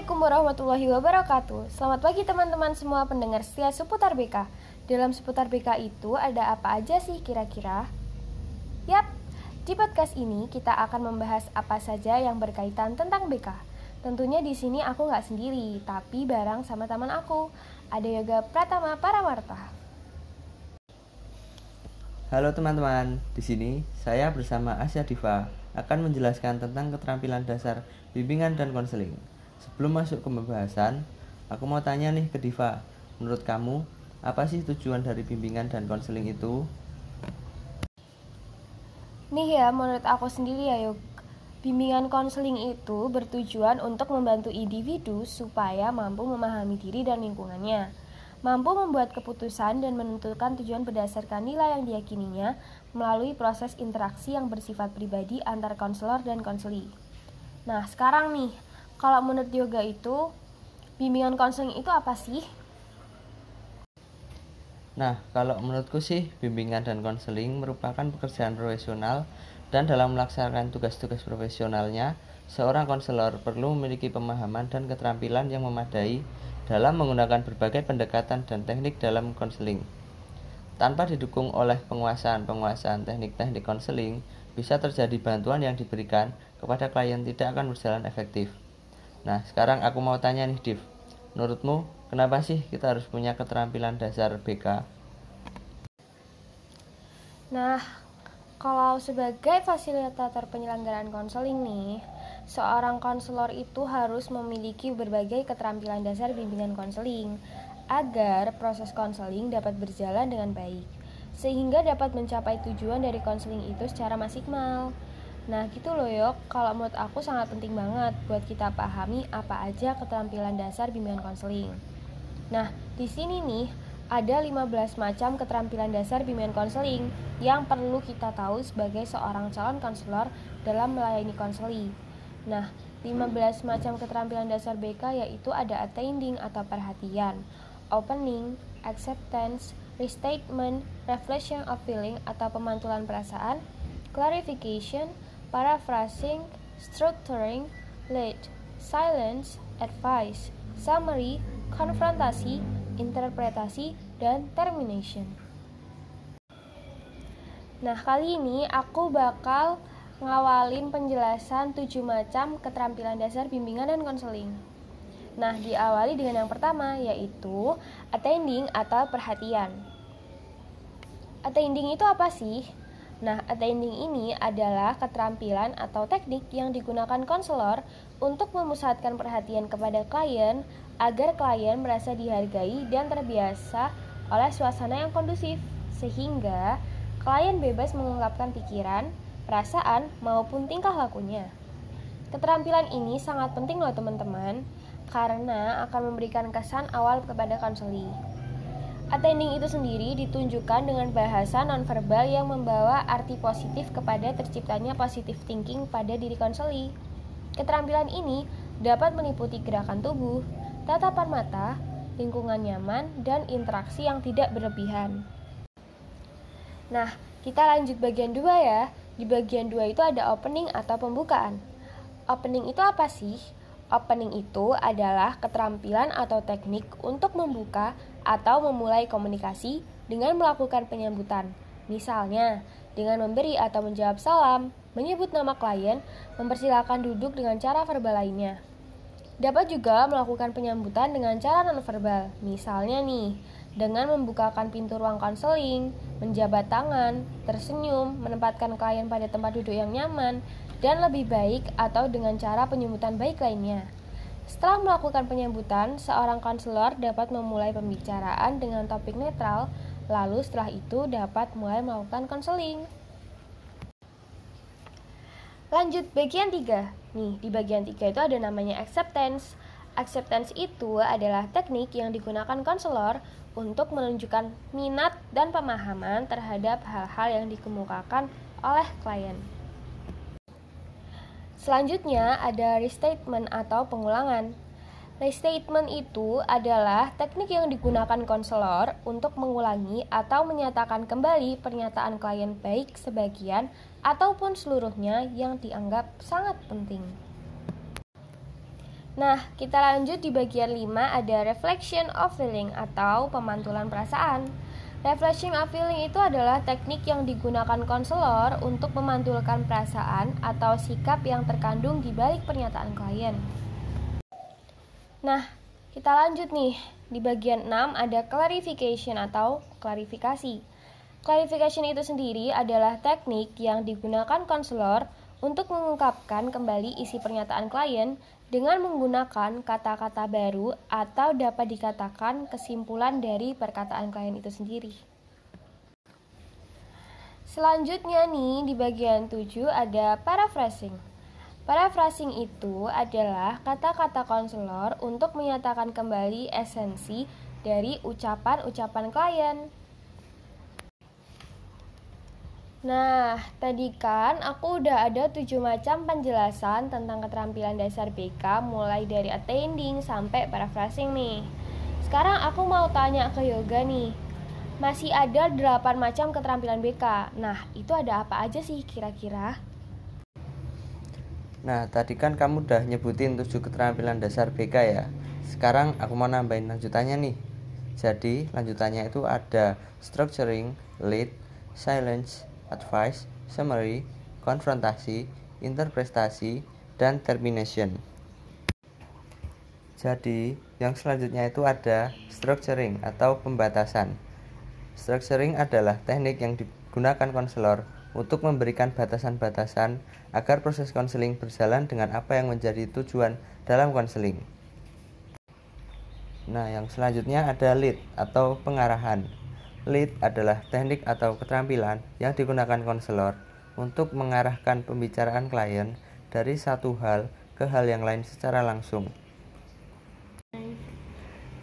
Assalamualaikum warahmatullahi wabarakatuh Selamat pagi teman-teman semua pendengar setia seputar BK Dalam seputar BK itu ada apa aja sih kira-kira? Yap, di podcast ini kita akan membahas apa saja yang berkaitan tentang BK Tentunya di sini aku nggak sendiri, tapi bareng sama teman aku Ada Yoga Pratama Paramarta Halo teman-teman, di sini saya bersama Asya Diva akan menjelaskan tentang keterampilan dasar bimbingan dan konseling. Sebelum masuk ke pembahasan, aku mau tanya nih ke Diva. Menurut kamu, apa sih tujuan dari bimbingan dan konseling itu? Nih ya, menurut aku sendiri ya yuk. Bimbingan konseling itu bertujuan untuk membantu individu supaya mampu memahami diri dan lingkungannya, mampu membuat keputusan dan menentukan tujuan berdasarkan nilai yang diyakininya melalui proses interaksi yang bersifat pribadi antar konselor dan konseli. Nah, sekarang nih, kalau menurut yoga itu bimbingan konseling itu apa sih? Nah, kalau menurutku sih bimbingan dan konseling merupakan pekerjaan profesional dan dalam melaksanakan tugas-tugas profesionalnya, seorang konselor perlu memiliki pemahaman dan keterampilan yang memadai dalam menggunakan berbagai pendekatan dan teknik dalam konseling. Tanpa didukung oleh penguasaan-penguasaan teknik-teknik konseling, bisa terjadi bantuan yang diberikan kepada klien tidak akan berjalan efektif. Nah, sekarang aku mau tanya nih, Div. Menurutmu, kenapa sih kita harus punya keterampilan dasar BK? Nah, kalau sebagai fasilitator penyelenggaraan konseling nih, seorang konselor itu harus memiliki berbagai keterampilan dasar bimbingan konseling agar proses konseling dapat berjalan dengan baik, sehingga dapat mencapai tujuan dari konseling itu secara maksimal. Nah gitu loh yok, kalau menurut aku sangat penting banget buat kita pahami apa aja keterampilan dasar bimbingan konseling. Nah di sini nih ada 15 macam keterampilan dasar bimbingan konseling yang perlu kita tahu sebagai seorang calon konselor dalam melayani konseling. Nah, 15 macam keterampilan dasar BK yaitu ada attending atau perhatian, opening, acceptance, restatement, reflection of feeling atau pemantulan perasaan, clarification, paraphrasing, structuring, lead, silence, advice, summary, konfrontasi, interpretasi, dan termination. Nah, kali ini aku bakal ngawalin penjelasan 7 macam keterampilan dasar bimbingan dan konseling. Nah, diawali dengan yang pertama yaitu attending atau perhatian. Attending itu apa sih? Nah, attending ini adalah keterampilan atau teknik yang digunakan konselor untuk memusatkan perhatian kepada klien agar klien merasa dihargai dan terbiasa oleh suasana yang kondusif, sehingga klien bebas mengungkapkan pikiran, perasaan, maupun tingkah lakunya. Keterampilan ini sangat penting loh teman-teman, karena akan memberikan kesan awal kepada konseling. Attending itu sendiri ditunjukkan dengan bahasa nonverbal yang membawa arti positif kepada terciptanya positive thinking pada diri konseli. Keterampilan ini dapat meliputi gerakan tubuh, tatapan mata, lingkungan nyaman, dan interaksi yang tidak berlebihan. Nah, kita lanjut bagian 2 ya. Di bagian 2 itu ada opening atau pembukaan. Opening itu apa sih? Opening itu adalah keterampilan atau teknik untuk membuka atau memulai komunikasi dengan melakukan penyambutan. Misalnya, dengan memberi atau menjawab salam, menyebut nama klien, mempersilahkan duduk dengan cara verbal lainnya. Dapat juga melakukan penyambutan dengan cara nonverbal, misalnya nih, dengan membukakan pintu ruang konseling, menjabat tangan, tersenyum, menempatkan klien pada tempat duduk yang nyaman, dan lebih baik atau dengan cara penyambutan baik lainnya. Setelah melakukan penyambutan, seorang konselor dapat memulai pembicaraan dengan topik netral, lalu setelah itu dapat mulai melakukan konseling. Lanjut bagian 3. Nih, di bagian 3 itu ada namanya acceptance. Acceptance itu adalah teknik yang digunakan konselor untuk menunjukkan minat dan pemahaman terhadap hal-hal yang dikemukakan oleh klien. Selanjutnya ada restatement atau pengulangan. Restatement itu adalah teknik yang digunakan konselor untuk mengulangi atau menyatakan kembali pernyataan klien baik sebagian ataupun seluruhnya yang dianggap sangat penting. Nah, kita lanjut di bagian 5 ada reflection of feeling atau pemantulan perasaan. Reflection of feeling itu adalah teknik yang digunakan konselor untuk memantulkan perasaan atau sikap yang terkandung di balik pernyataan klien. Nah, kita lanjut nih. Di bagian 6 ada clarification atau klarifikasi. Clarification itu sendiri adalah teknik yang digunakan konselor untuk mengungkapkan kembali isi pernyataan klien dengan menggunakan kata-kata baru atau dapat dikatakan kesimpulan dari perkataan klien itu sendiri. Selanjutnya nih di bagian 7 ada paraphrasing. Paraphrasing itu adalah kata-kata konselor untuk menyatakan kembali esensi dari ucapan-ucapan klien. Nah, tadi kan aku udah ada tujuh macam penjelasan tentang keterampilan dasar BK mulai dari attending sampai paraphrasing nih. Sekarang aku mau tanya ke Yoga nih. Masih ada delapan macam keterampilan BK. Nah, itu ada apa aja sih kira-kira? Nah, tadi kan kamu udah nyebutin tujuh keterampilan dasar BK ya. Sekarang aku mau nambahin lanjutannya nih. Jadi, lanjutannya itu ada structuring, lead, silence, advice, summary, konfrontasi, interpretasi, dan termination. Jadi, yang selanjutnya itu ada structuring atau pembatasan. Structuring adalah teknik yang digunakan konselor untuk memberikan batasan-batasan agar proses konseling berjalan dengan apa yang menjadi tujuan dalam konseling. Nah, yang selanjutnya ada lead atau pengarahan. Lead adalah teknik atau keterampilan yang digunakan konselor untuk mengarahkan pembicaraan klien dari satu hal ke hal yang lain secara langsung.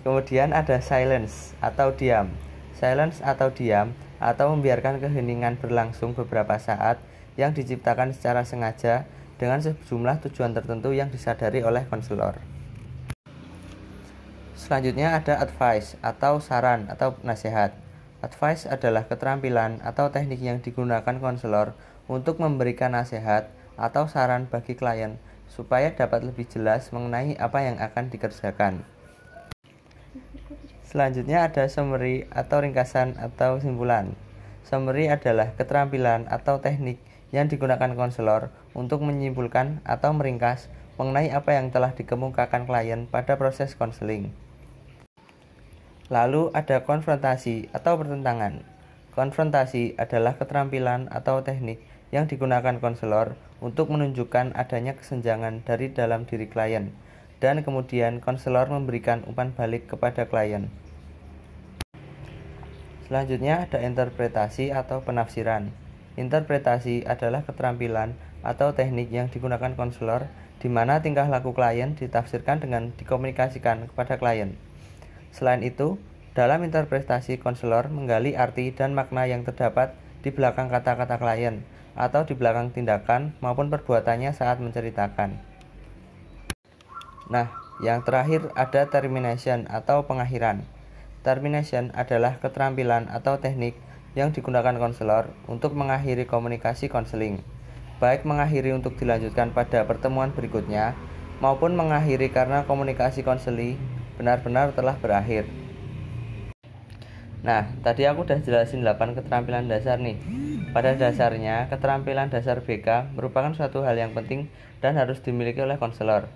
Kemudian ada silence atau diam. Silence atau diam atau membiarkan keheningan berlangsung beberapa saat yang diciptakan secara sengaja dengan sejumlah tujuan tertentu yang disadari oleh konselor. Selanjutnya ada advice atau saran atau nasihat. Advice adalah keterampilan atau teknik yang digunakan konselor untuk memberikan nasihat atau saran bagi klien supaya dapat lebih jelas mengenai apa yang akan dikerjakan. Selanjutnya ada summary atau ringkasan atau simpulan. Summary adalah keterampilan atau teknik yang digunakan konselor untuk menyimpulkan atau meringkas mengenai apa yang telah dikemukakan klien pada proses konseling. Lalu ada konfrontasi atau pertentangan. Konfrontasi adalah keterampilan atau teknik yang digunakan konselor untuk menunjukkan adanya kesenjangan dari dalam diri klien dan kemudian konselor memberikan umpan balik kepada klien. Selanjutnya ada interpretasi atau penafsiran. Interpretasi adalah keterampilan atau teknik yang digunakan konselor di mana tingkah laku klien ditafsirkan dengan dikomunikasikan kepada klien. Selain itu, dalam interpretasi konselor menggali arti dan makna yang terdapat di belakang kata-kata klien atau di belakang tindakan maupun perbuatannya saat menceritakan. Nah, yang terakhir ada termination atau pengakhiran. Termination adalah keterampilan atau teknik yang digunakan konselor untuk mengakhiri komunikasi konseling, baik mengakhiri untuk dilanjutkan pada pertemuan berikutnya maupun mengakhiri karena komunikasi konseling benar-benar telah berakhir. Nah, tadi aku udah jelasin 8 keterampilan dasar nih. Pada dasarnya, keterampilan dasar BK merupakan suatu hal yang penting dan harus dimiliki oleh konselor.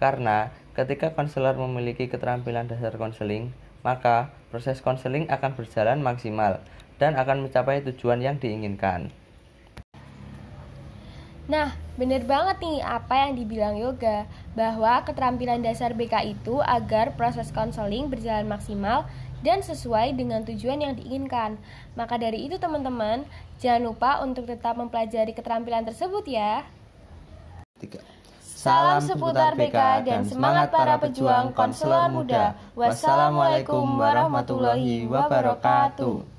Karena ketika konselor memiliki keterampilan dasar konseling, maka proses konseling akan berjalan maksimal dan akan mencapai tujuan yang diinginkan. Nah, bener banget nih apa yang dibilang Yoga Bahwa keterampilan dasar BK itu agar proses konseling berjalan maksimal dan sesuai dengan tujuan yang diinginkan. Maka dari itu teman-teman, jangan lupa untuk tetap mempelajari keterampilan tersebut ya. Tiga. Salam seputar BK dan semangat para pejuang konselor muda. Wassalamualaikum warahmatullahi wabarakatuh